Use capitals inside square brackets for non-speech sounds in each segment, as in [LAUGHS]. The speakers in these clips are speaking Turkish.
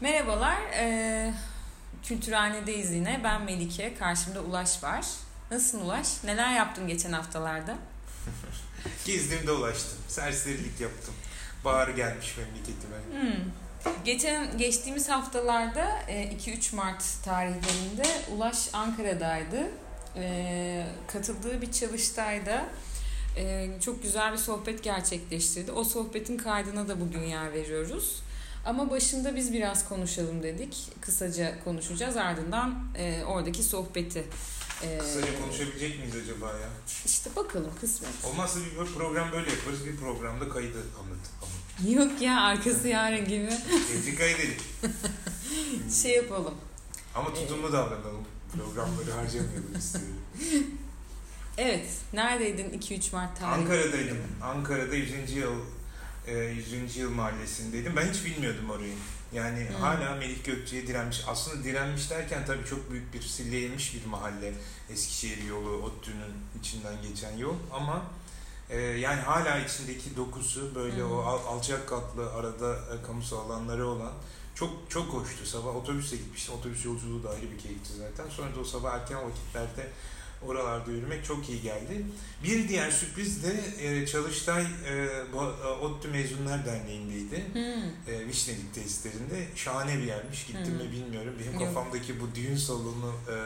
Merhabalar, e, Kültürhane'deyiz yine. Ben Melike, karşımda Ulaş var. Nasılsın Ulaş? Neler yaptın geçen haftalarda? [LAUGHS] Gezdiğimde ulaştım. Serserilik yaptım. Bahar gelmiş memleketime. Hmm. Geçen geçtiğimiz haftalarda 2-3 Mart tarihlerinde Ulaş Ankara'daydı. E, katıldığı bir çalıştayda e, çok güzel bir sohbet gerçekleştirdi. O sohbetin kaydına da bugün yer veriyoruz. Ama başında biz biraz konuşalım dedik. Kısaca konuşacağız ardından e, oradaki sohbeti. E, Kısaca konuşabilecek miyiz acaba ya? İşte bakalım kısmet. Olmazsa bir program böyle yaparız. Bir programda kaydı anlat. anlat. Yok ya arkası yarın gibi. Sesi kaydedelim. [LAUGHS] şey yapalım. Ama tutumlu ee, davranalım. Programları harcamayalım istiyorum. Evet. Neredeydin 2-3 Mart tarihinde? Ankara'daydım. Ankara'da 100. yıl 100. E, yıl mahallesindeydim. Ben hiç bilmiyordum orayı. Yani hmm. hala Melih Gökçe'ye direnmiş. Aslında direnmiş derken tabii çok büyük bir silleyilmiş bir mahalle. Eskişehir yolu, ODTÜ'nün içinden geçen yol. Ama e, yani hala içindeki dokusu böyle hmm. o alçak katlı arada e, kamusal alanları olan çok çok hoştu. Sabah otobüsle gitmiştim. Otobüs yolculuğu da ayrı bir keyifti zaten. Sonra da o sabah erken vakitlerde oralarda yürümek çok iyi geldi. Bir diğer sürpriz de e, Çalıştay e, e ODTÜ Mezunlar Derneği'ndeydi. Hmm. E, Vişnelik tesislerinde. Şahane bir yermiş. Gittim hmm. mi bilmiyorum. Benim kafamdaki bu düğün salonu e,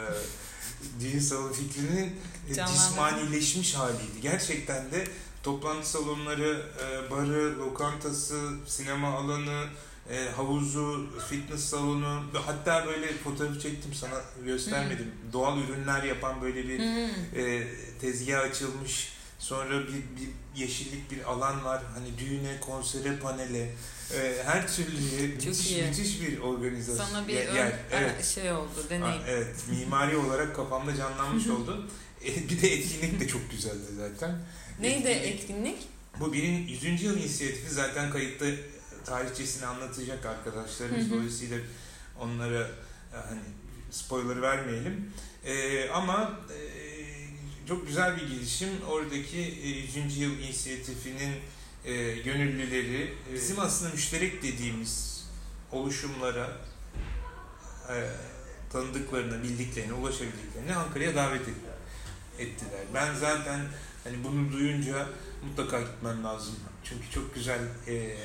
düğün salonu fikrinin cismanileşmiş haliydi. Gerçekten de toplantı salonları, e, barı, lokantası, sinema alanı, e, havuzu, fitness salonu hatta böyle fotoğrafı çektim sana göstermedim. Hmm. Doğal ürünler yapan böyle bir hmm. e, tezgah açılmış. Sonra bir, bir yeşillik bir alan var. Hani düğüne, konsere, panele e, her türlü müthiş, müthiş bir organizasyon. Sana bir yer, yer. Evet. şey oldu, deneyim. Evet, mimari olarak kafamda canlanmış oldu. E, bir de etkinlik de çok güzeldi zaten. Neydi etkinlik? etkinlik? Bu birin 100. yıl inisiyatifi zaten kayıtta tarihçesini anlatacak arkadaşlarımız. Hı hı. Dolayısıyla onlara e, hani spoiler vermeyelim. E, ama e, çok güzel bir gelişim. Oradaki e, 100. yıl inisiyatifinin e, gönüllüleri e, bizim aslında müşterek dediğimiz oluşumlara e, tanıdıklarına, bildiklerine, ulaşabildiklerine Ankara'ya davet ettiler. Ben zaten hani bunu duyunca mutlaka gitmem lazım. Çünkü çok güzel e,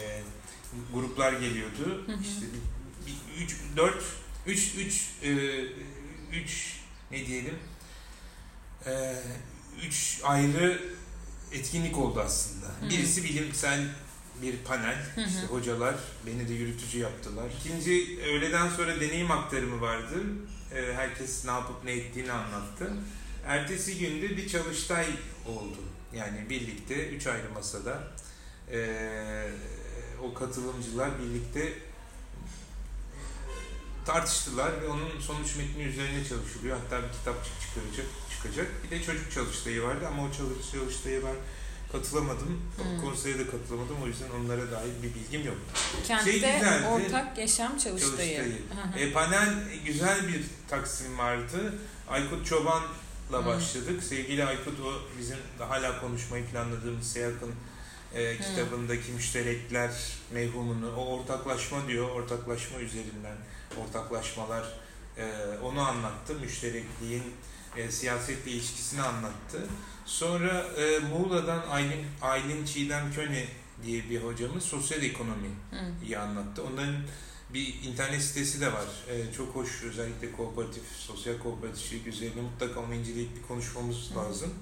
gruplar geliyordu. Hı hı. İşte bir, bir, üç, dört, üç, üç, e, üç ne diyelim e, üç ayrı etkinlik oldu aslında. Hı. Birisi bilimsel bir panel. Hı hı. İşte hocalar beni de yürütücü yaptılar. İkinci öğleden sonra deneyim aktarımı vardı. E, herkes ne yapıp ne ettiğini anlattı. Ertesi günde bir çalıştay oldu. Yani birlikte üç ayrı masada e, o katılımcılar birlikte tartıştılar ve onun sonuç metni üzerine çalışılıyor. Hatta bir kitapçık çıkaracak, çıkacak. Bir de çocuk çalıştayı vardı ama o çalış, çalıştayı ben katılamadım. Hmm. Konseye de katılamadım. O yüzden onlara dair bir bilgim yok. Kentte şey güzeldi, ortak yaşam çalıştayı. çalıştayı. e, panel güzel bir taksim vardı. Aykut Çoban'la başladık. Sevgili Aykut o bizim hala konuşmayı planladığımız Seyak'ın e, kitabındaki müşterekler mevhumunu, o ortaklaşma diyor, ortaklaşma üzerinden ortaklaşmalar e, onu anlattı. Müşterekliğin e, siyasetle ilişkisini anlattı. Sonra e, Muğla'dan Aylin, Aylin Çiğdem Köne diye bir hocamız sosyal ekonomi iyi anlattı. Onların bir internet sitesi de var. E, çok hoş özellikle kooperatif, sosyal kooperatifçilik üzerine mutlaka onu inceleyip bir konuşmamız Hı. lazım.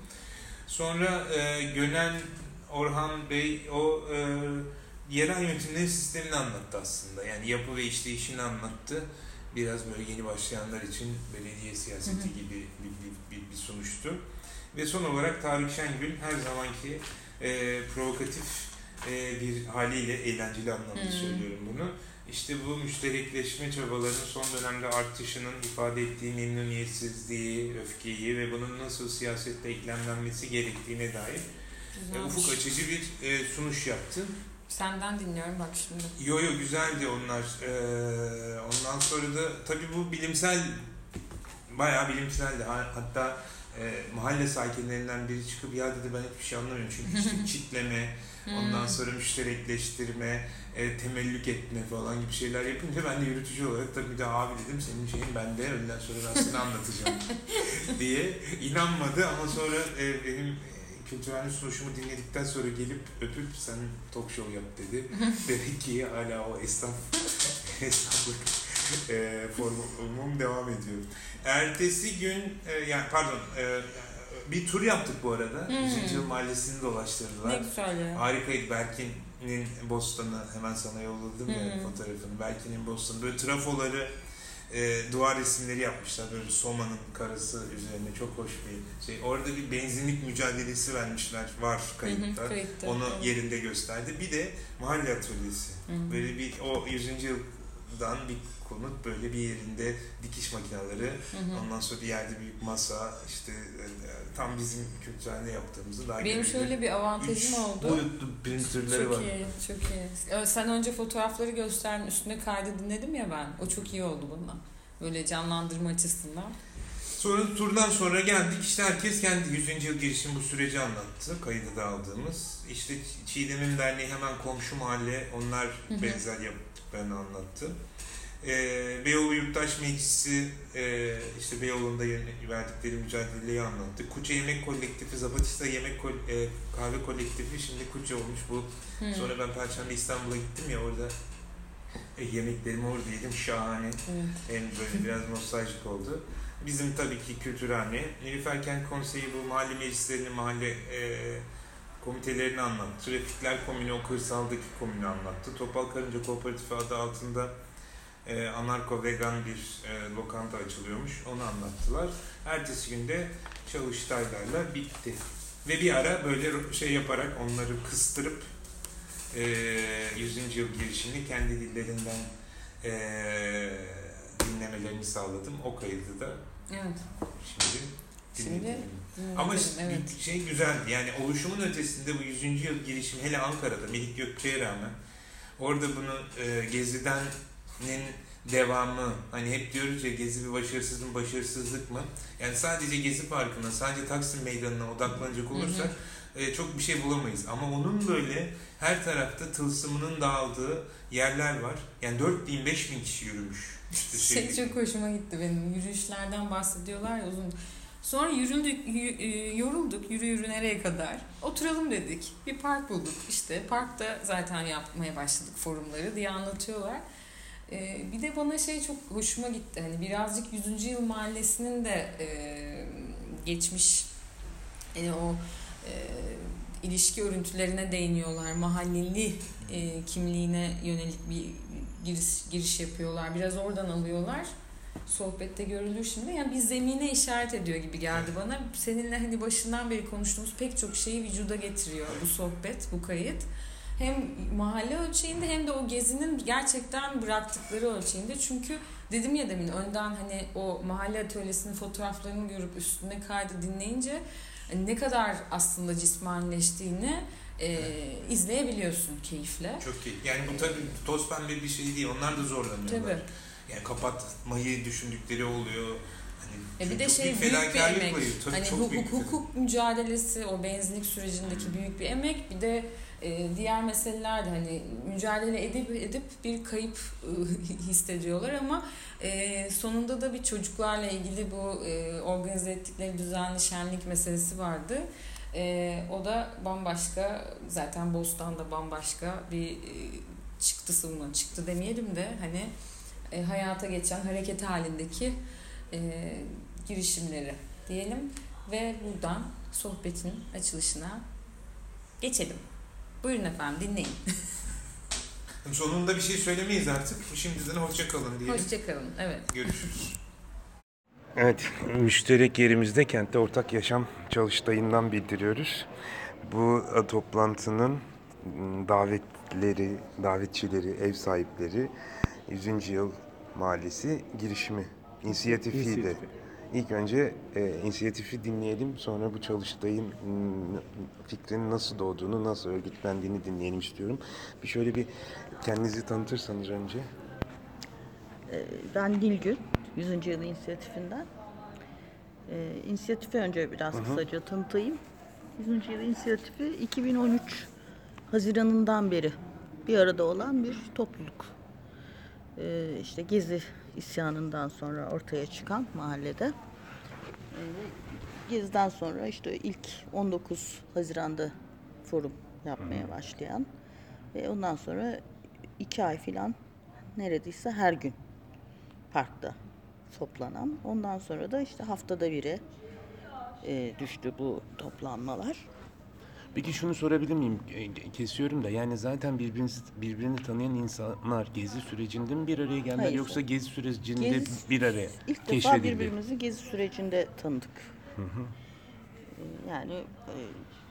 Sonra e, Gönen Orhan Bey o e, yerel yönetimlerin sistemini anlattı aslında. Yani yapı ve işleyişini anlattı. Biraz böyle yeni başlayanlar için belediye siyaseti hı hı. gibi bir, bir, bir, bir sonuçtu. Ve son olarak Tarık Şengül her zamanki e, provokatif e, bir haliyle eğlenceli anlamda hmm. söylüyorum bunu. İşte bu müşterekleşme çabalarının son dönemde artışının ifade ettiği memnuniyetsizliği, öfkeyi ve bunun nasıl siyasette eklemlenmesi gerektiğine dair e, ufuk açıcı bir e, sunuş yaptı. Senden dinliyorum bak şimdi. Yo yo güzeldi onlar. Ee, ondan sonra da tabii bu bilimsel bayağı bilimseldi. Hatta e, mahalle sakinlerinden biri çıkıp ya dedi ben hiçbir şey anlamıyorum. Çünkü [LAUGHS] işte çitleme, ondan Hmm. sonra müşterekleştirme, e, temellük etme falan gibi şeyler yapınca ben de yürütücü olarak tabii de abi dedim senin şeyin bende öğleden sonra ben sana anlatacağım [LAUGHS] diye inanmadı ama sonra e, benim e, kültürel sunuşumu dinledikten sonra gelip öpüp sen talk show yap dedi. [LAUGHS] Demek ki hala o esnaf [LAUGHS] esnaflık e, formum devam ediyor. Ertesi gün e, yani pardon e, bir tur yaptık bu arada. Hmm. 100. Yıl Mahallesi'ni dolaştırdılar. Ne güzel ya. Harikaydı Berkin'in Bostan'ı hemen sana yolladım ya Hı. fotoğrafını. Berkin'in Bostan'ı böyle trafoları e, duvar resimleri yapmışlar böyle Soma'nın karası üzerine çok hoş bir şey. Orada bir benzinlik mücadelesi vermişler var Hı hı, kayıtta. kayıtta. Onu Evet. yerinde gösterdi. Bir de mahalle atölyesi. Hı hı. Böyle bir o 100. yıldan bir konut böyle bir yerinde dikiş makineleri Hı hı. ondan sonra bir yerde büyük masa işte e, tam bizim kültürelde yaptığımızı daha Benim şöyle bir avantajım Üç oldu. boyutlu printerleri Çok var. iyi, çok iyi. Sen önce fotoğrafları gösterdin, üstüne kaydı dinledim ya ben. O çok iyi oldu bundan. Böyle canlandırma açısından. Sonra turdan sonra geldik işte herkes kendi 100. yıl girişim bu süreci anlattı kaydı da aldığımız. İşte Çiğdem'in derneği hemen komşu mahalle onlar benzer yaptıklarını anlattı. Ee, Beyoğlu Yurttaş Meclisi e, işte Beyoğlu'nda verdikleri mücadeleyi anlattı. Kuça Yemek Kolektifi, Zapatista Yemek Kol- e, Kahve Kolektifi şimdi Kuça olmuş bu. Hı. Sonra ben Perşembe İstanbul'a gittim ya orada e, yemeklerimi orada yedim şahane. Evet. Hem böyle biraz nostaljik oldu. Bizim tabii ki kültürhane. Nilüfer Kent Konseyi bu mahalle meclislerini, mahalle e, komitelerini anlattı. Trafikler Komünü, o kırsaldaki komünü anlattı. Topal Karınca Kooperatifi adı altında e, anarko vegan bir e, lokanta açılıyormuş. Onu anlattılar. Ertesi günde çalıştaylarla bitti. Ve bir ara böyle şey yaparak onları kıstırıp e, 100. yıl girişini kendi dillerinden e, dinlemelerini sağladım. O kaydı da Evet. şimdi Şimdi Ama evet. şey güzeldi yani oluşumun ötesinde bu 100. yıl girişim hele Ankara'da Melik Gökçe'ye rağmen orada bunu e, Gezi'denin devamı hani hep diyoruz ya Gezi bir başarısızlık mı başarısızlık mı? Yani sadece Gezi Parkı'na sadece Taksim Meydanı'na odaklanacak olursak e, çok bir şey bulamayız. Ama onun böyle her tarafta tılsımının dağıldığı yerler var. Yani 4 bin 5 bin kişi yürümüş. İşte Şey çok hoşuma gitti benim. Yürüyüşlerden bahsediyorlar ya uzun. Sonra yüründük, e, yorulduk. Yürü yürü nereye kadar? Oturalım dedik. Bir park bulduk. İşte parkta zaten yapmaya başladık forumları diye anlatıyorlar. Ee, bir de bana şey çok hoşuma gitti. Hani birazcık 100. Yıl Mahallesi'nin de e, geçmiş e, o e, ilişki örüntülerine değiniyorlar. Mahalleli e, kimliğine yönelik bir giriş, giriş yapıyorlar. Biraz oradan alıyorlar. Sohbette görülür şimdi. Yani bir zemine işaret ediyor gibi geldi bana. Seninle hani başından beri konuştuğumuz pek çok şeyi vücuda getiriyor bu sohbet, bu kayıt. Hem mahalle ölçeğinde hem de o gezinin gerçekten bıraktıkları ölçeğinde. Çünkü dedim ya demin önden hani o mahalle atölyesinin fotoğraflarını görüp üstüne kaydı dinleyince hani ne kadar aslında cismanileştiğini e, izleyebiliyorsun keyifle. Çok iyi. Yani bu tabii toz pembe bir şey değil. Onlar da zorlanıyorlar. Tabii. Yani kapatmayı düşündükleri oluyor. Hani E bir de şey büyük bir emek. Tabii Hani hukuk, hukuk mücadelesi, o benzinlik sürecindeki büyük bir emek. Bir de e, diğer meseleler de hani mücadele edip edip bir kayıp e, [LAUGHS] hissediyorlar ama e, sonunda da bir çocuklarla ilgili bu e, organize ettikleri düzenli şenlik meselesi vardı. E, o da bambaşka zaten Bostan'da bambaşka bir e, çıktısı bunun çıktı demeyelim de hani hayata geçen hareket halindeki girişimleri diyelim ve buradan sohbetin açılışına geçelim. Buyurun efendim dinleyin. Sonunda bir şey söylemeyiz artık. Şimdiden hoşça kalın diyelim. Hoşçakalın. Evet. Görüşürüz. Evet, müşterek yerimizde kentte ortak yaşam çalıştayından bildiriyoruz. Bu e, toplantının m, davetleri, davetçileri, ev sahipleri 100. Yıl Mahallesi girişimi, inisiyatifiydi. İnisiyatifi. İlk önce e, inisiyatifi dinleyelim, sonra bu çalıştayın m, fikrinin nasıl doğduğunu, nasıl örgütlendiğini dinleyelim istiyorum. Bir şöyle bir kendinizi tanıtırsanız önce. Ee, Ben Nilgün, 100. Yıl İnisiyatifinden. Ee, inisiyatifi önce biraz kısaca tanıtayım. 100. yıl inisiyatifi 2013 Haziran'ından beri bir arada olan bir topluluk. Ee, işte Gezi isyanından sonra ortaya çıkan mahallede. Ee, Gezi'den sonra işte ilk 19 Haziran'da forum yapmaya başlayan ve ondan sonra iki ay filan neredeyse her gün parkta toplanan. Ondan sonra da işte haftada bire e, düştü bu toplanmalar. Peki şunu sorabilir miyim? E, Kesiyorum da yani zaten birbirini, birbirini tanıyan insanlar gezi sürecinde mi bir araya geldiler Hayır. yoksa gezi sürecinde Gezi- bir araya İlk defa keşfedildi? birbirimizi gezi sürecinde tanıdık. Ee, Yani e,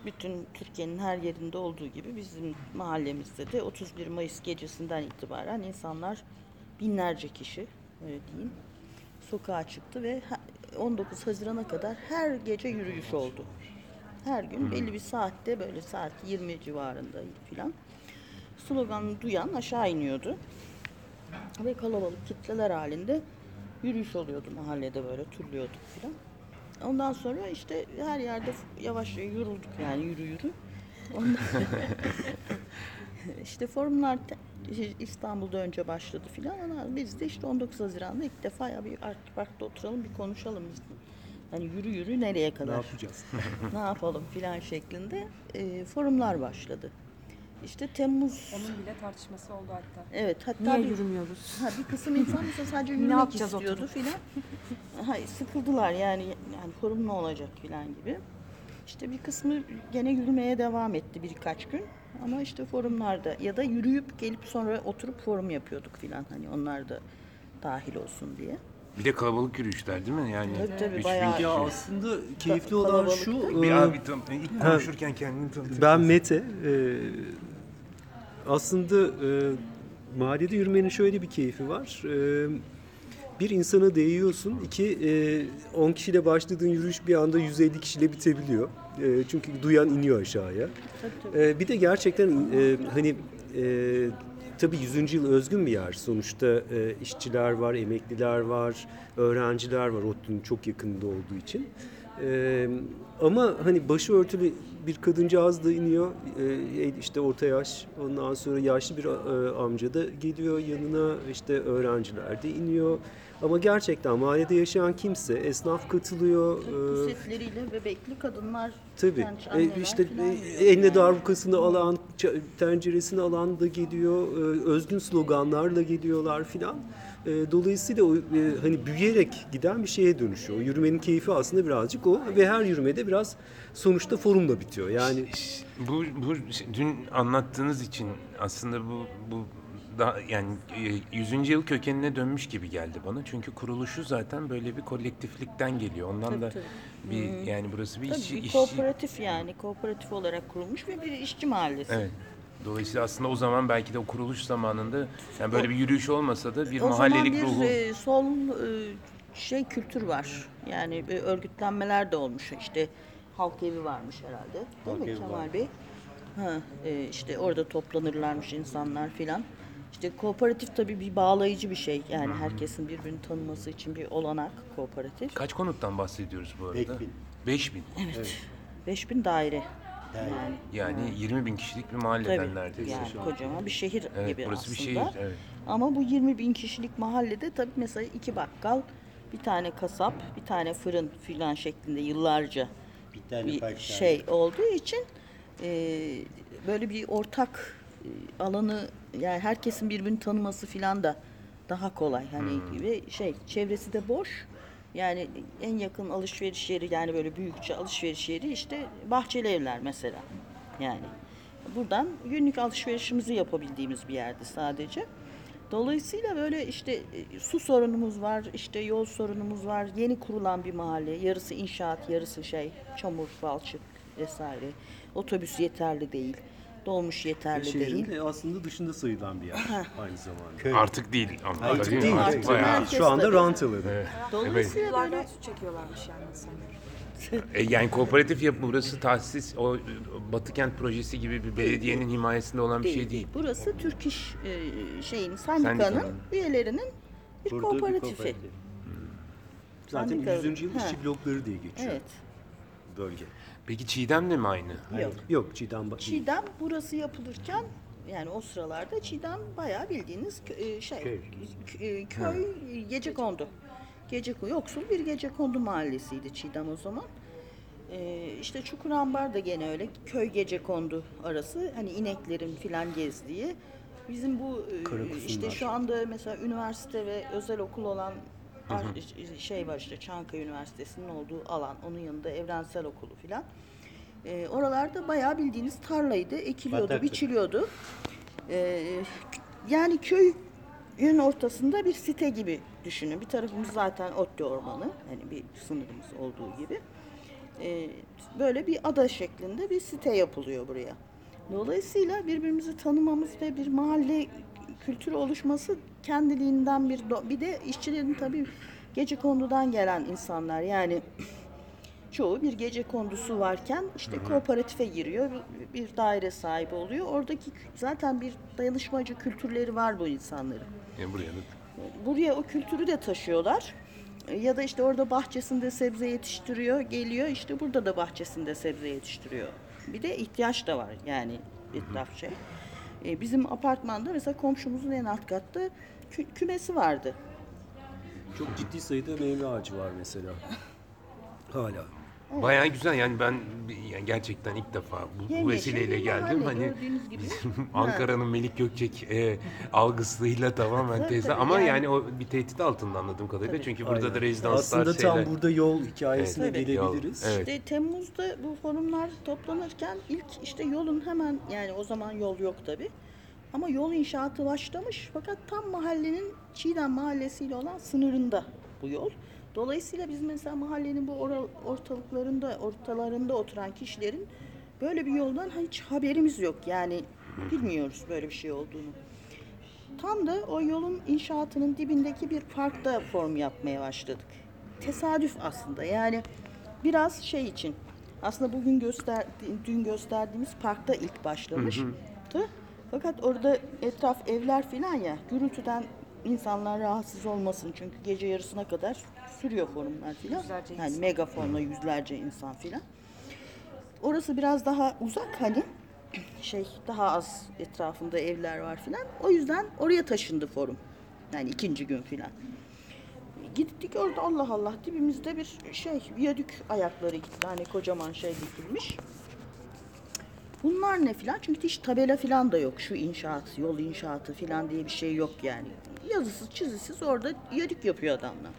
bütün Türkiye'nin her yerinde olduğu gibi bizim mahallemizde de 31 Mayıs gecesinden itibaren insanlar binlerce kişi öyle diyeyim sokağa çıktı ve ha- 19 Haziran'a kadar her gece yürüyüş oldu. Her gün belli bir saatte böyle saat 20 civarında filan sloganı duyan aşağı iniyordu. Ve kalabalık kitleler halinde yürüyüş oluyordu mahallede böyle turluyorduk filan. Ondan sonra işte her yerde yavaş yorulduk yani yürü yürü. Ondan [LAUGHS] işte forumlar İstanbul'da önce başladı filan ama biz de işte 19 Haziran'da ilk defa ya bir Ark Park'ta oturalım bir konuşalım biz. Hani yürü yürü nereye kadar? Ne yapacağız? [LAUGHS] ne yapalım filan şeklinde e, forumlar başladı. İşte Temmuz Onun bile tartışması oldu hatta. evet hatta Niye bir, yürümüyoruz? ha, bir kısım insan [LAUGHS] mesela sadece yürümek istiyordu filan. [LAUGHS] Hayır sıkıldılar yani yani forum ne olacak filan gibi. İşte bir kısmı gene yürümeye devam etti birkaç gün. Ama işte forumlarda ya da yürüyüp gelip sonra oturup forum yapıyorduk filan. Hani onlar da dahil olsun diye. Bir de kalabalık yürüyüşler değil mi? Yani Tabii, tabii, 3000 bayağı- kişi. Ya aslında keyifli olan şu. Bir e, abi tam ilk konuşurken kendini tanıtır ben? Mete. E, aslında e, mahallede yürümenin şöyle bir keyfi var. E, bir insana değiyorsun. İki, 10 kişiyle başladığın yürüyüş bir anda 150 kişiyle bitebiliyor. E, çünkü duyan iniyor aşağıya. Tabii, tabii. E, bir de gerçekten e, hani e, tabii 100. yıl özgün bir yer. Sonuçta e, işçiler var, emekliler var, öğrenciler var ODTÜ'nün çok yakınında olduğu için. E, ama hani başörtülü bir kadıncağız da iniyor. E, işte orta yaş. Ondan sonra yaşlı bir e, amca da geliyor yanına. işte öğrenciler de iniyor. Ama gerçekten mahallede yaşayan kimse, esnaf katılıyor. e, Pusetleriyle bebekli kadınlar, Tabii. E, işte e, eline darbukasını alan, tenceresini alan da geliyor. E, özgün sloganlarla geliyorlar filan. E, dolayısıyla o, e, hani büyüyerek giden bir şeye dönüşüyor. O Yürümenin keyfi aslında birazcık o ve her yürümede biraz sonuçta forumla bitiyor. Yani Bu, bu dün anlattığınız için aslında bu bu da yani e, 100. yıl kökenine dönmüş gibi geldi bana. Çünkü kuruluşu zaten böyle bir kolektiflikten geliyor. Ondan Tabii, da tabii. bir yani burası bir Tabii işçi, bir işçi kooperatif yani kooperatif olarak kurulmuş ve bir işçi mahallesi. Evet. Dolayısıyla aslında o zaman belki de o kuruluş zamanında yani böyle bir yürüyüş olmasa da bir o mahallelik zaman bir ruhu e, sol e, şey kültür var. Yani e, örgütlenmeler de olmuş. İşte halk evi varmış herhalde. Değil mi Kemal Bey? Ha, e, işte orada toplanırlarmış insanlar filan. İşte kooperatif tabii bir bağlayıcı bir şey. Yani herkesin birbirini tanıması için bir olanak kooperatif. kaç konuttan bahsediyoruz bu arada? 5000. 5000. 5000 daire. Yani Yani 20 bin kişilik bir mahalleden Tabii. neredeyse. Yani kocaman bir şehir Evet, gibi burası bir aslında. şehir, evet. Ama bu 20 bin kişilik mahallede tabii mesela iki bakkal, bir tane kasap, bir tane fırın filan şeklinde yıllarca bir tane bir şey olduğu için e, böyle bir ortak e, alanı yani herkesin birbirini tanıması filan da daha kolay hani Hmm. ve şey çevresi de boş. Yani en yakın alışveriş yeri yani böyle büyükçe alışveriş yeri işte bahçeli evler mesela. Yani buradan günlük alışverişimizi yapabildiğimiz bir yerdi sadece. Dolayısıyla böyle işte e, su sorunumuz var, işte yol sorunumuz var. Yeni kurulan bir mahalle. Yarısı inşaat, yarısı şey, çamur, balçık vesaire. Otobüs yeterli değil. Dolmuş yeterli şehrin değil. de aslında dışında sayılan bir yer aynı zamanda. Artık değil ama Artık değil mi? değil. Artık Artık bayağı. herkes Şu anda tabii. rant alanı. Evet. Dolayısıyla böyle su çekiyorlarmış yani insanlar. E, yani kooperatif yapı burası tahsis o e, Batı Kent projesi gibi bir belediyenin himayesinde olan bir şey değil. Burası Türk İş e, şeyin sendikanın Sendikanın. üyelerinin bir kurduğu bir kooperatifi. kooperatif. Zaten Antika- 100. yıl Ha. işçi blokları diye geçiyor Evet. Bölge. Peki Çiğdem'le mi aynı? Yok. Yok Çiğdem ba- Çiğdem burası yapılırken yani o sıralarda Çiğdem bayağı bildiğiniz kö- e, şey Köy. köy, köy gece kondu. Gece yoksul bir gece kondu mahallesiydi Çiğdem o zaman. Ee, işte Çukurambar da gene öyle köy gece kondu arası hani ineklerin filan gezdiği. Bizim bu e, Karakusunlar. işte şu anda mesela üniversite ve özel okul olan şey var işte Çankaya Üniversitesi'nin olduğu alan. Onun yanında evrensel okulu filan. Ee, oralarda bayağı bildiğiniz tarlaydı, ekiliyordu, Bataktı. biçiliyordu. Ee, yani köyün ortasında bir site gibi düşünün. Bir tarafımız zaten otlu ormanı, hani bir sınırımız olduğu gibi. Ee, böyle bir ada şeklinde bir site yapılıyor buraya. Dolayısıyla birbirimizi tanımamız ve bir mahalle kültürü oluşması kendiliğinden bir bir de işçilerin tabii gece kondudan gelen insanlar yani çoğu bir gece kondusu varken işte kooperatife giriyor, bir- daire sahibi oluyor. Oradaki zaten bir dayanışmacı kültürleri var bu insanların. Yani buraya da Buraya o kültürü de taşıyorlar. Ya da işte orada bahçesinde sebze yetiştiriyor, geliyor işte burada da bahçesinde sebze yetiştiriyor. Bir de ihtiyaç da var yani etraf şey. Bizim apartmanda mesela komşumuzun en alt katta kü- kümesi vardı. Çok ciddi sayıda meyve ağacı var mesela. Hala. Bayağı güzel yani ben yani gerçekten ilk defa bu, bu Yemyeşil vesileyle bir geldim. mahalle, Hani gördüğünüz gibi. [LAUGHS] Ankara'nın Melik Gökçek e, algısıyla tamamen teyze tabii, ama yani- yani, o bir tehdit altında anladığım kadarıyla. Tabii. Çünkü burada da Aynen. rezidanslar Aslında şeyler. tam burada yol hikayesine Evet. Tabii. gelebiliriz. Yol, evet. İşte Temmuz'da bu forumlar toplanırken ilk işte yolun hemen yani o zaman yol yok tabi. Ama yol inşaatı başlamış fakat tam mahallenin Çiğdem mahallesiyle olan sınırında bu yol. Dolayısıyla biz mesela mahallenin bu ora- ortalıklarında, ortalarında oturan kişilerin böyle bir yoldan hiç haberimiz yok. Yani bilmiyoruz böyle bir şey olduğunu. Tam da o yolun inşaatının dibindeki bir parkta form yapmaya başladık. Tesadüf aslında yani biraz şey için aslında bugün göster dün gösterdiğimiz parkta ilk başlamıştı. Fakat orada etraf evler filan ya gürültüden insanlar rahatsız olmasın çünkü gece yarısına kadar sürüyor forumlar filan. Yani insan. megafonla yüzlerce insan filan. Orası biraz daha uzak hani şey daha az etrafında evler var filan. O yüzden oraya taşındı forum. Yani ikinci gün filan. Gittik orada Allah Allah dibimizde bir şey viyadük ayakları iki tane kocaman şey dikilmiş. Bunlar ne filan? Çünkü hiç tabela filan da yok. Şu inşaat, yol inşaatı filan diye bir şey yok yani. Yazısız, çizisiz orada viyadük yapıyor adamlar.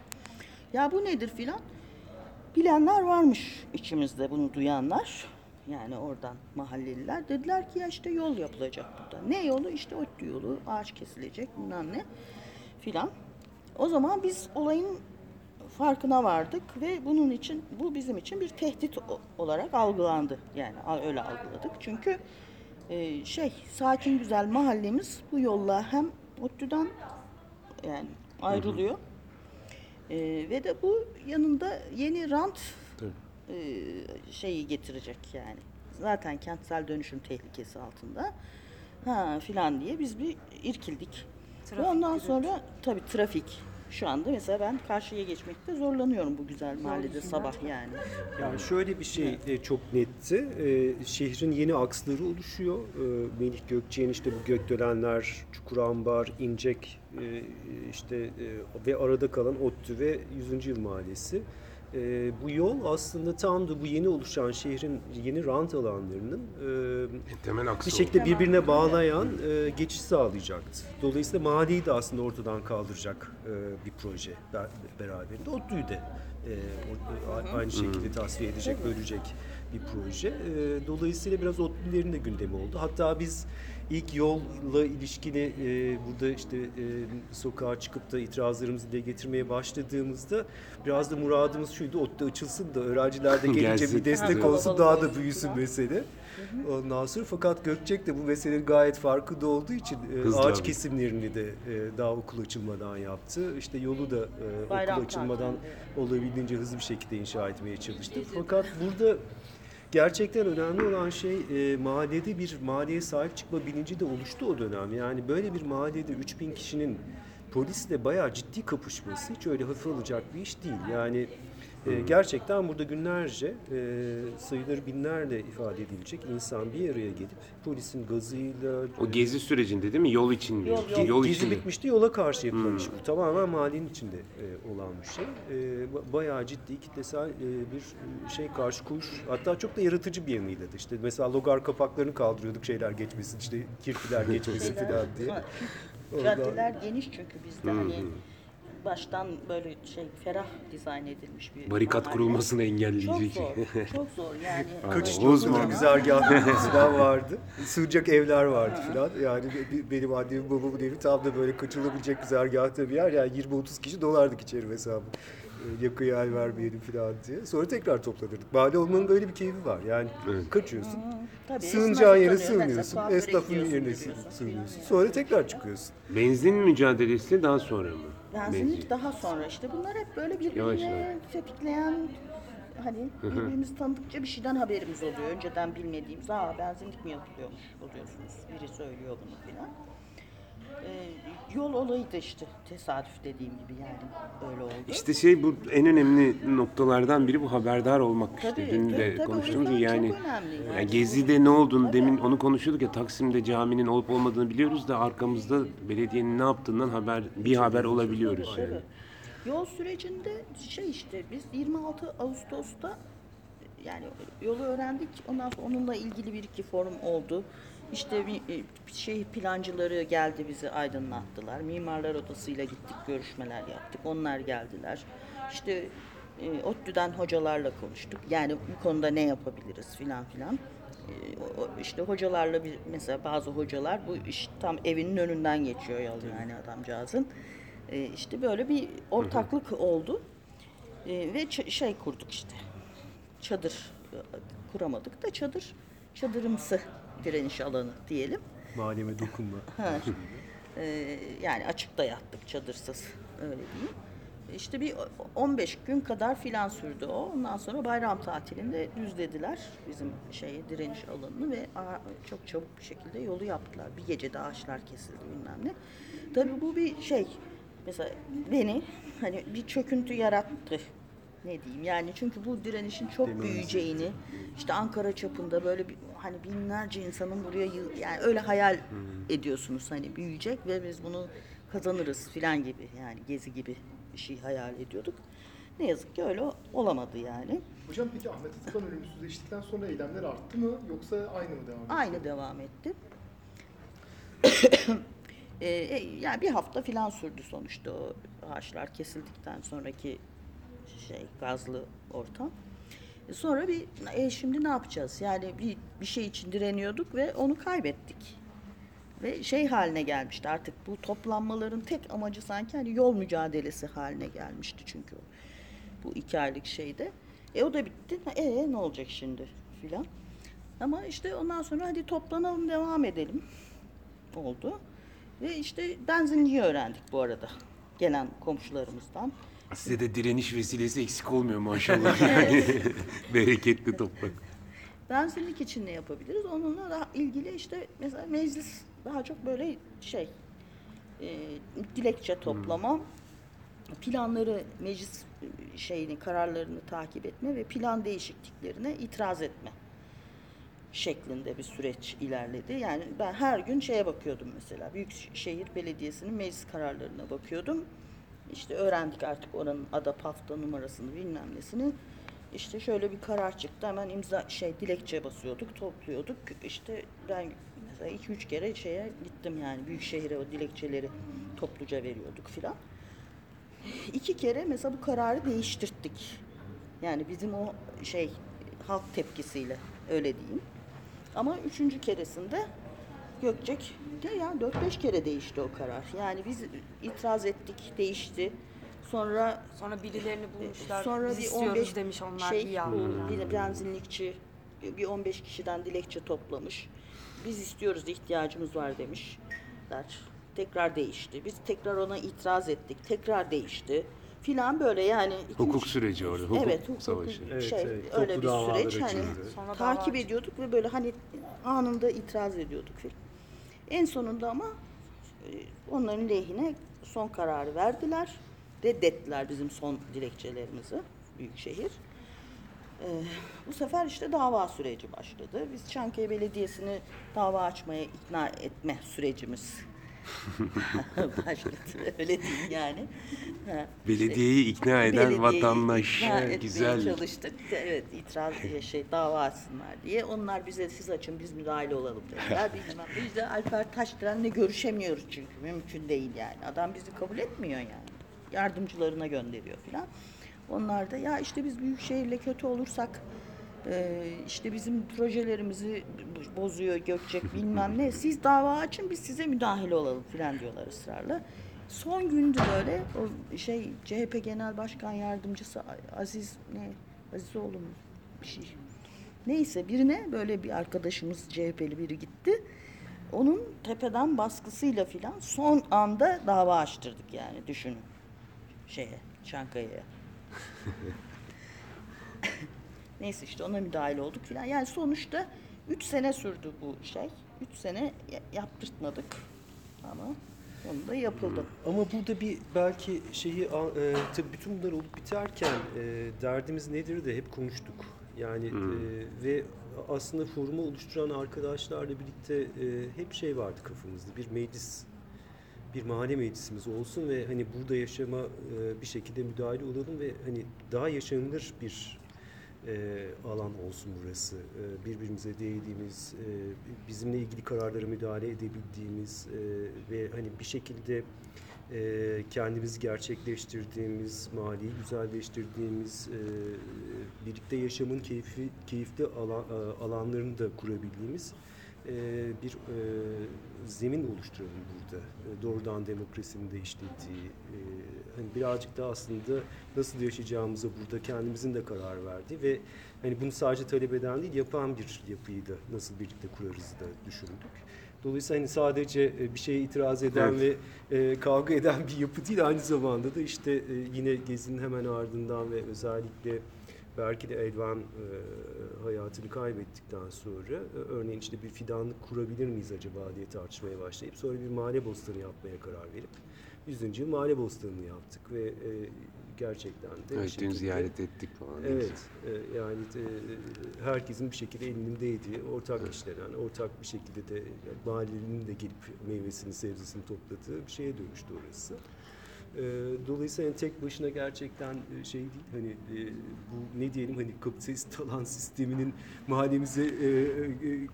Ya bu nedir filan? Bilenler varmış içimizde bunu duyanlar. Yani oradan mahalleliler. Dediler ki ya işte yol yapılacak burada. Ne yolu? İşte ODTÜ yolu. Ağaç kesilecek bilmem ne filan. O zaman biz olayın farkına vardık ve bunun için bu bizim için bir tehdit olarak algılandı. Yani öyle algıladık. Çünkü e, şey sakin güzel mahallemiz bu yolla hem ODTÜ'den yani ayrılıyor. E, ve de bu yanında yeni rant e, şeyi getirecek yani. Zaten kentsel dönüşüm tehlikesi altında. Ha filan diye biz bir irkildik. Ve Trafik, ondan gürültü. sonra tabii trafik. Şu anda mesela ben karşıya geçmekte zorlanıyorum bu güzel mahallede sabah yani. Yani şöyle bir şey e, çok netti. E, şehrin yeni aksları oluşuyor. E, Melih Gökçe'nin işte bu Gökdelenler, Çukurambar, İncek e, işte e, ve arada kalan ODTÜ ve 100. Yıl Mahallesi. E, bu yol aslında tam da bu yeni oluşan şehrin yeni rant alanlarının e, temel aksı bir şekilde birbirine bağlayan e, geçiş sağlayacaktı. Dolayısıyla mahalleyi de aslında ortadan kaldıracak e, bir proje be- beraberinde. ODTÜ'yü de e, o- a- aynı şekilde tasfiye edecek, bölecek bir proje. E, dolayısıyla biraz ODTÜ'lerin de gündemi oldu. Hatta biz ilk yolla ilişkili e, burada işte e, sokağa çıkıp da itirazlarımızı dile getirmeye başladığımızda biraz da muradımız şuydu, ODTÜ açılsın da öğrenciler de [LAUGHS] gelince bir destek olsun daha da büyüsün mesele. Ondan sonra fakat Gökçek de bu meselenin gayet farkında olduğu için e, Hızlı ağaç abi. kesimlerini de e, daha okul açılmadan yaptı. İşte yolu da e, okul açılmadan olabildiğince hızlı bir şekilde inşa etmeye çalıştı. Fakat burada gerçekten önemli olan şey e, mahallede bir mahalleye sahip çıkma bilinci de oluştu o dönem. Yani böyle bir mahallede 3000 kişinin polisle bayağı ciddi kapışması hiç öyle hafif alacak bir iş değil. Yani e, gerçekten burada günlerce e, sayıları binlerle ifade edilecek insan bir araya gelip polisin gazıyla O gezi sürecinde değil mi? Yol için mi? Yol, yol. Yol Gezi için mi? bitmişti yola karşı yapılan iş. Bu tamamen mahallenin içinde e, olan bir şey. E, ba- bayağı ciddi kitlesel e, bir e, şey karşı koyuş. Hatta çok da yaratıcı bir yanıyla da işte mesela logar kapaklarını kaldırıyorduk şeyler geçmesin işte kirpiler geçmesin [LAUGHS] falan diye. Caddeler geniş çünkü bizde hani baştan böyle şey ferah dizayn edilmiş bir Barikat mahalle. kurulmasını Çok engelleyecek. zor, çok zor [LAUGHS] yani. Kaçış güzergahları falan vardı. Sığacak evler vardı falan. Yani be- benim annemin babamın evi tam da böyle kaçılabilecek güzergahta bir yer. Yani 20-30 kişi dolardık içeri mesela. Ee, Yakıya el vermeyelim falan diye. Sonra tekrar toplanırdık. Mahalle olmanın böyle bir keyfi var. Yani kaçıyorsun. Tabii, Sığınacağın yere sığınıyorsun. Esnafın yerine sığınıyorsun. filan Sonra tekrar çıkıyorsun. Benzin mücadelesi daha sonra mı? Benzinlik Benzin. daha sonra işte bunlar hep böyle Yavaş birbirine yavaş. tetikleyen hani birbirimizi tanıdıkça bir şeyden haberimiz oluyor. Önceden bilmediğimiz aa benzinlik mi yapılıyormuş oluyorsunuz. Biri söylüyor bunu filan. Ee, yol olayı da işte tesadüf dediğim gibi yani öyle oldu. İşte şey bu en önemli noktalardan biri bu haberdar olmak işte. Tabii, Dün tabii, de tabii, konuştuğumuz gibi yani, yani. yani Gezi'de ne olduğunu Tabii. demin onu konuşuyorduk ya Taksim'de caminin olup olmadığını biliyoruz da arkamızda belediyenin ne yaptığından haber bir haber olabiliyoruz yani. tabii. Yol sürecinde şey işte biz 26 Ağustos'ta yani yolu öğrendik. Ondan sonra onunla ilgili bir iki forum oldu. İşte e, şey plancıları geldi bizi aydınlattılar. Mimarlar Odası'yla gittik görüşmeler yaptık. Onlar geldiler. İşte e, ODTÜ'den hocalarla konuştuk. Yani bu konuda ne yapabiliriz filan filan. E, o- işte hocalarla bir mesela bazı hocalar bu iş tam evinin önünden geçiyor yol yani adamcağızın. E, işte böyle bir ortaklık oldu. E, ve şey kurduk işte. Çadır e, kuramadık da çadır çadırımsı direniş alanı diyelim. Mahalleme dokunma. [LAUGHS] Ha. Ee, yani açıkta yattık çadırsız öyle diyeyim. İşte bir 15 gün kadar filan sürdü o. Ondan sonra bayram tatilinde düzlediler bizim şeye direniş alanını ve çok çabuk bir şekilde yolu yaptılar. Bir gecede ağaçlar kesildi bilmem ne. Tabii bu bir şey. Mesela beni hani bir çöküntü yarattı. Ne diyeyim yani çünkü bu direnişin çok büyüyeceğini işte Ankara çapında böyle bir hani binlerce insanın buraya yani öyle hayal ediyorsunuz hani büyüyecek ve biz bunu kazanırız filan gibi yani gezi gibi bir şey hayal ediyorduk. Ne yazık ki öyle olamadı yani. Hocam peki Ahmet Atıkan ölümsüzleştikten sonra eylemler arttı mı yoksa aynı mı devam etti? Aynı devam etti. [COUGHS] Ee, e, yani bir hafta filan sürdü sonuçta o ağaçlar kesildikten sonraki şey gazlı ortam. E Sonra bir e, şimdi ne yapacağız? Yani bir bir şey için direniyorduk ve onu kaybettik. Ve şey haline gelmişti artık bu toplanmaların tek amacı sanki hani yol mücadelesi haline gelmişti çünkü. Bu iki aylık şeyde. E o da bitti. E ne olacak şimdi filan. Ama işte ondan sonra hadi toplanalım devam edelim oldu. Ve işte benzinliği öğrendik bu arada gelen komşularımızdan. Size de direniş vesilesi eksik olmuyor maşallah yani. [LAUGHS] [LAUGHS] Bereketli toprak. Benzinlik için ne yapabiliriz? Onunla daha ilgili işte mesela meclis daha çok böyle şey e, dilekçe toplama, planları meclis e, şeyini kararlarını takip etme ve plan değişikliklerine itiraz etme şeklinde bir süreç ilerledi. Yani ben her gün şeye bakıyordum mesela. Büyükşehir Belediyesi'nin meclis kararlarına bakıyordum. İşte öğrendik artık oranın ada pafta numarasını bilmem nesini. İşte şöyle bir karar çıktı. Hemen imza şey dilekçe basıyorduk, topluyorduk. İşte ben mesela iki üç kere şeye gittim yani Büyükşehir'e o dilekçeleri topluca veriyorduk filan. İki kere mesela bu kararı değiştirttik. Yani bizim o şey halk tepkisiyle öyle diyeyim. Ama üçüncü keresinde Gökçek de ya 4-5 kere değişti o karar. Yani biz itiraz ettik, değişti. Sonra Sonra birilerini bulmuşlar. sonra Biz bir istiyoruz 15 demiş onlar şey, iyi bu aldılar. bir benzinlikçi bir 15 kişiden dilekçe toplamış. Biz istiyoruz ihtiyacımız var demişler. Tekrar değişti. Biz tekrar ona itiraz ettik. Tekrar değişti. Filan böyle yani. iki, Hukuk üç- süreci orada. Hukuk evet, hukuk savaşı. Evet, şey evet. öyle Toplu bir davalar süreç hani. Sonra takip ediyorduk ve böyle hani anında itiraz ediyorduk filan. En sonunda ama e, onların lehine son kararı verdiler. Reddettiler bizim son dilekçelerimizi Büyükşehir. Ee, bu sefer işte dava süreci başladı. Biz Çankaya Belediyesi'ni dava açmaya ikna etme sürecimiz [LAUGHS] başladı. Öyle değil yani. Ha, Belediyeyi ikna eden belediyeyi vatandaş. ikna etmeye Güzel. çalıştık. Evet itiraz [LAUGHS] şey dava açsınlar diye. Onlar bize siz açın biz müdahale olalım dediler. Bilmem. Biz de Alper Taşderen'le görüşemiyoruz çünkü mümkün değil yani. Adam bizi kabul etmiyor yani. Yardımcılarına gönderiyor filan. Onlar da ya işte biz Büyükşehir'le kötü olursak e, işte bizim projelerimizi bozuyor Gökçek bilmem ne. Siz dava açın biz size müdahale olalım filan diyorlar ısrarla. Son gündü böyle o şey CHP Genel Başkan Yardımcısı Aziz ne Azizoğlu mu bir şey. Neyse birine böyle bir arkadaşımız CHP'li biri gitti. Onun tepeden baskısıyla filan son anda dava açtırdık yani düşünün şeye Çankaya'ya. [LAUGHS] Neyse işte ona müdahale olduk filan. Yani sonuçta 3 sene sürdü bu şey. 3 sene ya- yaptırtmadık ama onu da yapıldı. Ama burada bir belki şeyi e, tabii bütün bunlar olup biterken e, derdimiz nedir de hep konuştuk. Yani e, ve aslında forumu oluşturan arkadaşlarla birlikte e, hep şey vardı kafamızda. Bir meclis bir mahalle meclisimiz olsun ve hani burada yaşama e, bir şekilde müdahale olalım ve hani daha yaşanılır bir e, alan olsun burası. E, birbirimize değdiğimiz, e, bizimle ilgili kararlara müdahale edebildiğimiz e, ve hani bir şekilde e, kendimizi gerçekleştirdiğimiz, mahalleyi güzelleştirdiğimiz, e, birlikte yaşamın keyfi, keyifli alan, alanlarını da kurabildiğimiz e, bir e, zemin oluşturalım burada. E, doğrudan demokrasinin de işlediği, e, hani birazcık da aslında nasıl yaşayacağımıza burada kendimizin de karar verdiği ve hani bunu sadece talep eden değil yapan bir yapıyı da nasıl birlikte kurarız da düşündük. Dolayısıyla hani sadece bir şeye itiraz eden ve e, kavga eden bir yapı değil aynı zamanda da işte e, yine Gezi'nin hemen ardından ve özellikle belki de Elvan e, hayatını kaybettikten sonra e, örneğin işte bir fidanlık kurabilir miyiz acaba diye tartışmaya başlayıp sonra bir mahalle bostanı yapmaya karar verip 100. yıl mahalle bostanını yaptık ve e, gerçekten de Evet, şekilde- ziyaret ettik falan. Evet, e, yani e, herkesin bir şekilde elinin değdiği, ortak işlenen, ortak bir şekilde de mahallenin de gelip meyvesini, sebzesini topladığı bir şeye dönüştü orası. E, Dolayısıyla hani tek başına gerçekten e, şey değil, hani e, bu ne diyelim hani kapitalist [LAUGHS] alan sisteminin mahallemize e, e,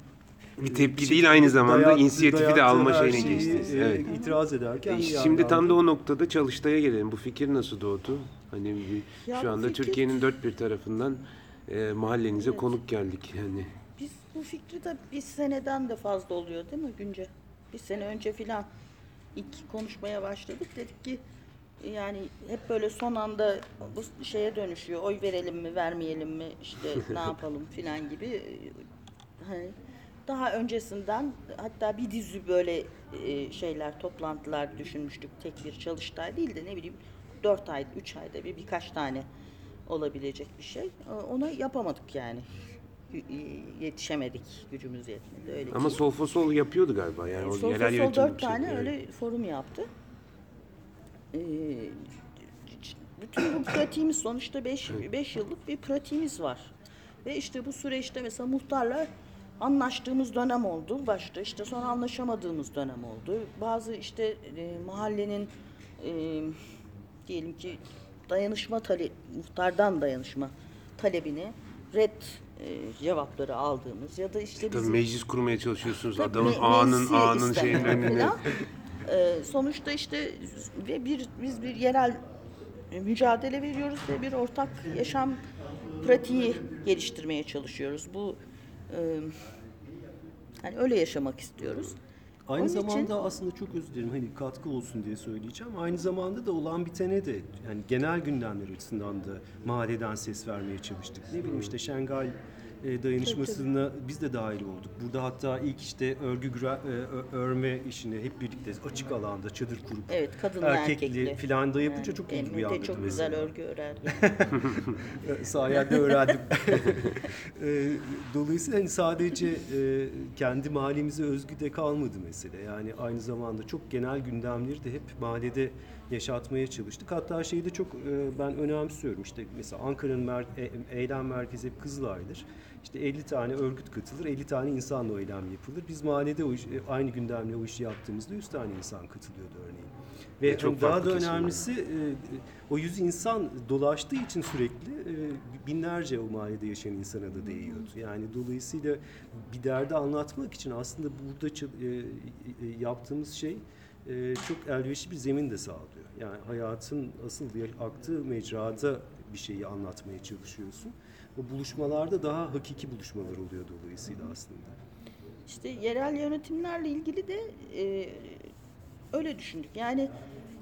Bir tepki değil aynı zamanda dayattığı- inisiyatifi de alma şeyine şeyi, geçtiniz. e, Evet. itiraz ederken E, Şimdi tam da- o noktada Çalıştay'a gelelim. Bu fikir nasıl doğdu? Hani bir- Ya şu anda fikir- Türkiye'nin dört bir tarafından e, mahallenize Evet. konuk geldik yani. Biz bu fikri de bir seneden de fazla oluyor değil mi Günce? Bir sene önce filan ilk konuşmaya başladık. Dedik ki yani hep böyle son anda bu şeye dönüşüyor. Oy verelim mi, vermeyelim mi, işte ne [LAUGHS] yapalım filan gibi. Hani daha öncesinden hatta bir dizi böyle e, şeyler, toplantılar düşünmüştük. Tek bir çalıştay değil de ne bileyim dört ay, üç ayda bir birkaç tane olabilecek bir şey. Ona yapamadık yani. Yetişemedik, gücümüz yetmedi. Öyle Ama. Solfosol yapıyordu galiba yani. o Sol yerel sol yönetim dört şey- tane öyle forum yaptı. Ee, bütün bu pratiğimiz sonuçta 5 5 yıllık bir pratiğimiz var. Ve işte bu süreçte mesela muhtarla anlaştığımız dönem oldu başta. işte sonra anlaşamadığımız dönem oldu. Bazı işte e, mahallenin e, diyelim ki dayanışma tale muhtardan dayanışma talebini red e, cevapları aldığımız ya da işte Tabii bizim meclis kurmaya çalışıyorsunuz. Adamın me- meclisi ağanın şeyin önüne. Ee, sonuçta işte ve bir biz bir yerel mücadele veriyoruz ve bir ortak yaşam pratiği geliştirmeye çalışıyoruz. Bu e, hani öyle yaşamak istiyoruz. Aynı Onun zamanda için- aslında çok özür dilerim hani katkı olsun diye söyleyeceğim. Aynı zamanda da olan bitene de yani genel gündemler açısından da mahalleden ses vermeye çalıştık. Ne bileyim işte Şengal e, dayanışmasına biz de dahil olduk. Burada hatta ilk işte örgü e, ö- örme işini hep birlikte açık alanda çadır kurup Evet kadınlı erkekli erkekli. filan da yapınca Yani çok ilgi Emre de uyandırdı çok mesela. güzel örgü örer. Yani. [LAUGHS] [LAUGHS] sayende öğrendim. [LAUGHS] E, Dolayısıyla hani sadece e, kendi mahallemize özgü de kalmadı mesele. Yani aynı zamanda çok genel gündemleri de hep mahallede yaşatmaya çalıştık. Hatta şeyi de çok e, ben önemsiyorum. İşte mesela Ankara'nın mer- e- eylem merkezi hep Kızılay'dır. İşte 50 tane örgüt katılır, 50 tane insanla o eylem yapılır. Biz mahallede o iş, e, aynı gündemle o işi yaptığımızda 100 tane insan katılıyordu örneğin. Ve Ve çok hani daha da önemlisi e, o yüz insan dolaştığı için sürekli e, binlerce o mahallede yaşayan insana da değiyordu. Yani dolayısıyla bir derdi anlatmak için aslında burada e, e, yaptığımız şey e, çok elverişli bir zemin de sağlıyor. Yani hayatın asıl aktığı mecrada bir şeyi anlatmaya çalışıyorsun. O buluşmalarda daha hakiki buluşmalar oluyor dolayısıyla aslında. İşte yerel yönetimlerle ilgili de e, öyle düşündük. Yani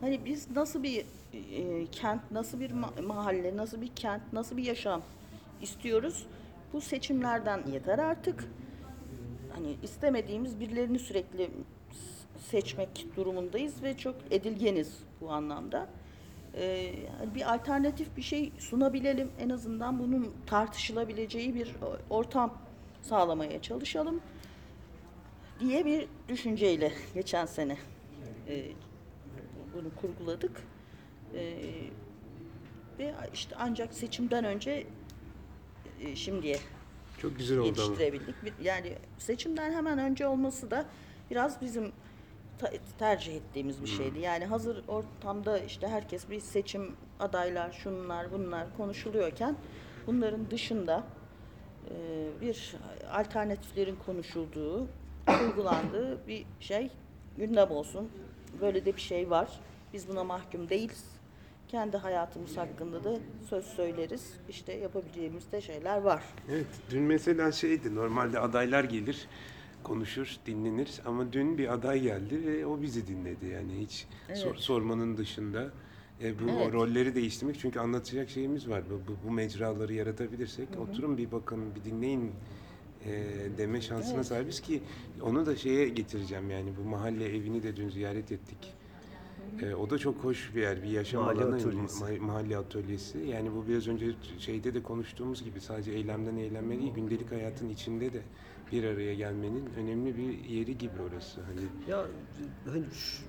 hani biz nasıl bir e, kent, nasıl bir ma- mahalle, nasıl bir kent, nasıl bir yaşam istiyoruz? Bu seçimlerden yeter artık. Hani istemediğimiz birilerini sürekli seçmek durumundayız ve çok edilgeniz bu anlamda. Ee, bir alternatif bir şey sunabilelim. En azından bunun tartışılabileceği bir ortam sağlamaya çalışalım diye bir düşünceyle geçen sene e, bunu kurguladık. E, ve işte ancak seçimden önce e, şimdiye Çok güzel oldu ama. yetiştirebildik. Bir- Yani seçimden hemen önce olması da biraz bizim tercih ettiğimiz bir şeydi. Yani hazır ortamda işte herkes bir seçim adaylar, şunlar, bunlar konuşuluyorken bunların dışında e, bir alternatiflerin konuşulduğu, [COUGHS] uygulandığı bir şey gündem olsun. Böyle de bir şey var. Biz buna mahkum değiliz. Kendi hayatımız hakkında da söz söyleriz. İşte yapabileceğimiz de şeyler var. Evet, dün mesela şeydi, normalde adaylar gelir, konuşur, dinlenir ama dün bir aday geldi ve o bizi dinledi. Yani hiç sor- Evet. sormanın dışında e, bu Evet. rolleri değiştirmek çünkü anlatacak şeyimiz var. Bu, bu, bu mecraları yaratabilirsek oturun bir bakın, bir dinleyin e, deme şansına Evet. sahibiz ki onu da şeye getireceğim yani bu mahalle evini de dün ziyaret ettik. E, o da çok hoş bir yer, bir yaşam Mahalle alanı, atölyesi. ma- mahalle atölyesi. Yani bu biraz önce şeyde de konuştuğumuz gibi sadece eylemden eğlenme değil, gündelik hayatın içinde de bir araya gelmenin önemli bir yeri gibi orası. Hani Ya hani şu-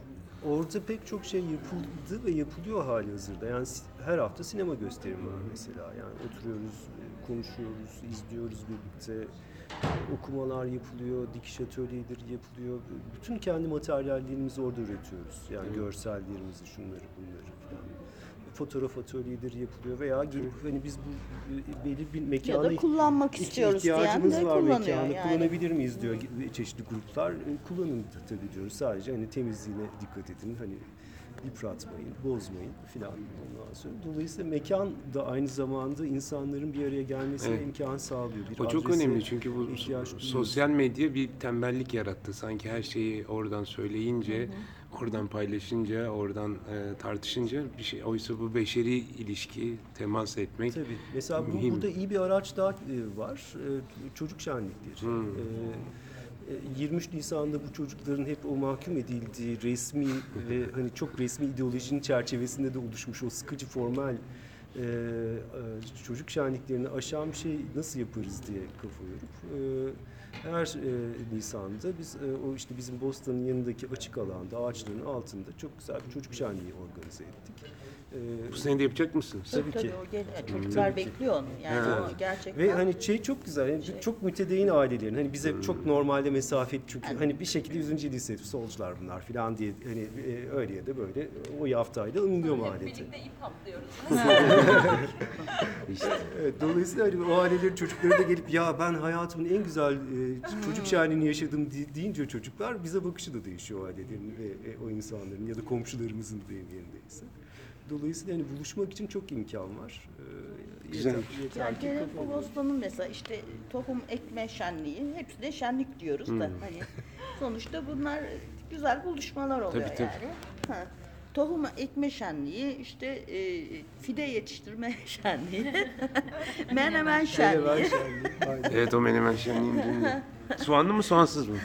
orada pek çok şey yapıldı ve yapılıyor hali hazırda. Yani her hafta sinema gösterimi var mesela. Yani oturuyoruz, konuşuyoruz, izliyoruz birlikte. Okumalar yapılıyor, dikiş atölyeleri yapılıyor. Bütün kendi materyallerimizi orada üretiyoruz. Yani Evet. görsellerimizi, şunları, bunları. Fotoğraf atölyeleri yapılıyor veya gelip hani biz bu e, belli bir Ya mekana da kullanmak istiyoruz diyen ihtiyacımız de var kullanıyor mekanı yani. kullanabilir miyiz diyor çeşitli gruplar. E, Kullanın tabii diyoruz. Sadece hani temizliğine dikkat edin. Hani yıpratmayın, bozmayın filan ondan sonra. Dolayısıyla mekan da aynı zamanda insanların bir araya gelmesine Evet. imkan sağlıyor. Bir o çok önemli çünkü bu sosyal medya bir tembellik yarattı. Sanki her şeyi oradan söyleyince, oradan paylaşınca, oradan e, tartışınca bir şey. Oysa bu beşeri ilişki, temas etmek Tabii. Mesela bu, mühim. burada iyi bir araç daha e, var. E, Çocuk şenlikleri. Hmm. E, e, 23 Nisan'da bu çocukların hep o mahkum edildiği resmi [LAUGHS] ve hani çok resmi ideolojinin çerçevesinde de oluşmuş o sıkıcı formal e, e, çocuk şenliklerini aşan bir şey nasıl yaparız diye kafa yorup e, her e, Nisan'da biz e, o işte bizim Boston'ın yanındaki açık alanda ağaçların altında çok güzel bir çocuk şenliği organize ettik. E, Bu sene de yapacak mısınız? Tabii Tabii, ki. o gel- çocuklar Tabii ki. bekliyor onu. Yani Evet. o gerçekten. Ve hani şey çok güzel. Yani çok mütedeyin ailelerin hani bize Hmm. çok normalde mesafeli çünkü hani bir şekilde 100. lisesi solcular bunlar falan diye hani e, öyle ya da böyle o yaftayla anılıyor mahallede. Birlikte ip atlıyoruz. [LAUGHS] Evet, dolayısıyla hani o ailelerin çocukları da gelip ya ben hayatımın en güzel e, çocuk şenliğini yaşadım di- deyince çocuklar bize bakışı da değişiyor o ailelerin ve e, o insanların ya da komşularımızın deyim yerindeyse. Dolayısıyla hani buluşmak için çok imkan var. Ee, Güzel. Yeter, yeter Yani ki kafa mesela işte tohum ekme şenliği hepsi de şenlik diyoruz da hani sonuçta bunlar güzel buluşmalar oluyor Tabii, tabii. yani. Ha. tohum ekme şenliği, işte e, fide yetiştirme [LAUGHS] şenliği, menemen şenliği. Menemen şenliği. Aynen. Evet o menemen şenliğin düğünü. [LAUGHS] Soğanlı mı soğansız mı?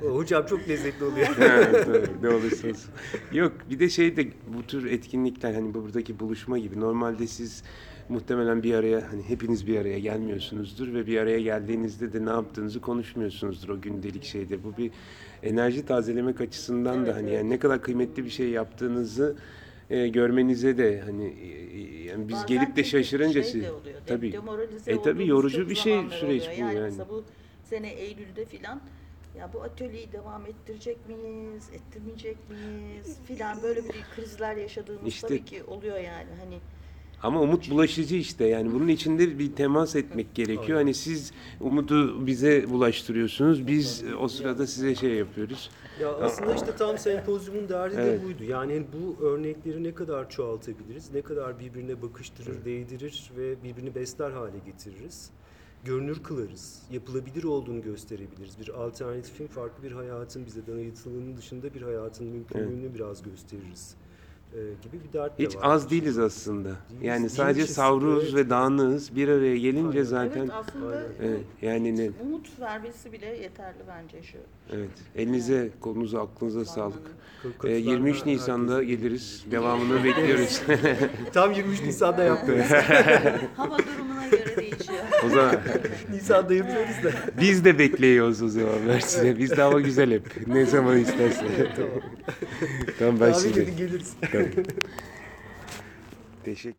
[LAUGHS] Hocam çok lezzetli oluyor. [LAUGHS] evet, evet, [LAUGHS] ne olursa olsun. Yok bir de şey de bu tür etkinlikler hani buradaki buluşma gibi normalde siz muhtemelen bir araya hani hepiniz bir araya gelmiyorsunuzdur ve bir araya geldiğinizde de ne yaptığınızı konuşmuyorsunuzdur o gündelik şeyde. Bu bir enerji tazelemek açısından da Evet, hani evet. yani ne kadar kıymetli bir şey yaptığınızı e, görmenize de hani e, yani biz Bazen gelip de şaşırınca şey siz de oluyor, de- tabii E, tabii yorucu bir şey süreç oluyor. bu yani. yani. Bu sene Eylül'de filan ya bu atölyeyi devam ettirecek miyiz, ettirmeyecek miyiz filan böyle bir krizler yaşadığımız İşte- tabii ki oluyor yani hani Ama umut bulaşıcı işte yani bunun içinde bir temas etmek gerekiyor. Hani siz umudu bize bulaştırıyorsunuz. Biz o sırada size şey yapıyoruz. Ya aslında işte tam sempozyumun derdi Evet. de buydu. Yani hani bu örnekleri ne kadar çoğaltabiliriz, ne kadar birbirine bakıştırır, değdirir ve birbirini besler hale getiririz. Görünür kılarız, yapılabilir olduğunu gösterebiliriz. Bir alternatifin, farklı bir hayatın bize dayatılığının dışında bir hayatın mümkünlüğünü biraz gösteririz ee, gibi bir dert de Hiç var. az değiliz aslında. Değiliz, Yani değilmişiz. sadece savruz Evet. ve dağınığız. Bir araya gelince Aynen. zaten evet aslında aynen. evet, yani ne? umut vermesi bile yeterli bence şu. Evet. Elinize, kolunuza, aklınıza sağlık. K- Ee, katılan 23 her- Nisan'da geliriz. Devamını bekliyoruz. [LAUGHS] Tam 23 Nisan'da yaptık. [LAUGHS] Hava durumuna göre. O zaman [LAUGHS] Nisan'da yapıyoruz da. biz de bekliyoruz o zaman Mersin'e. Biz de hava güzel hep. Ne zaman istersen. [LAUGHS] tamam. tamam ben size. edin geliriz. [LAUGHS] Teşekkür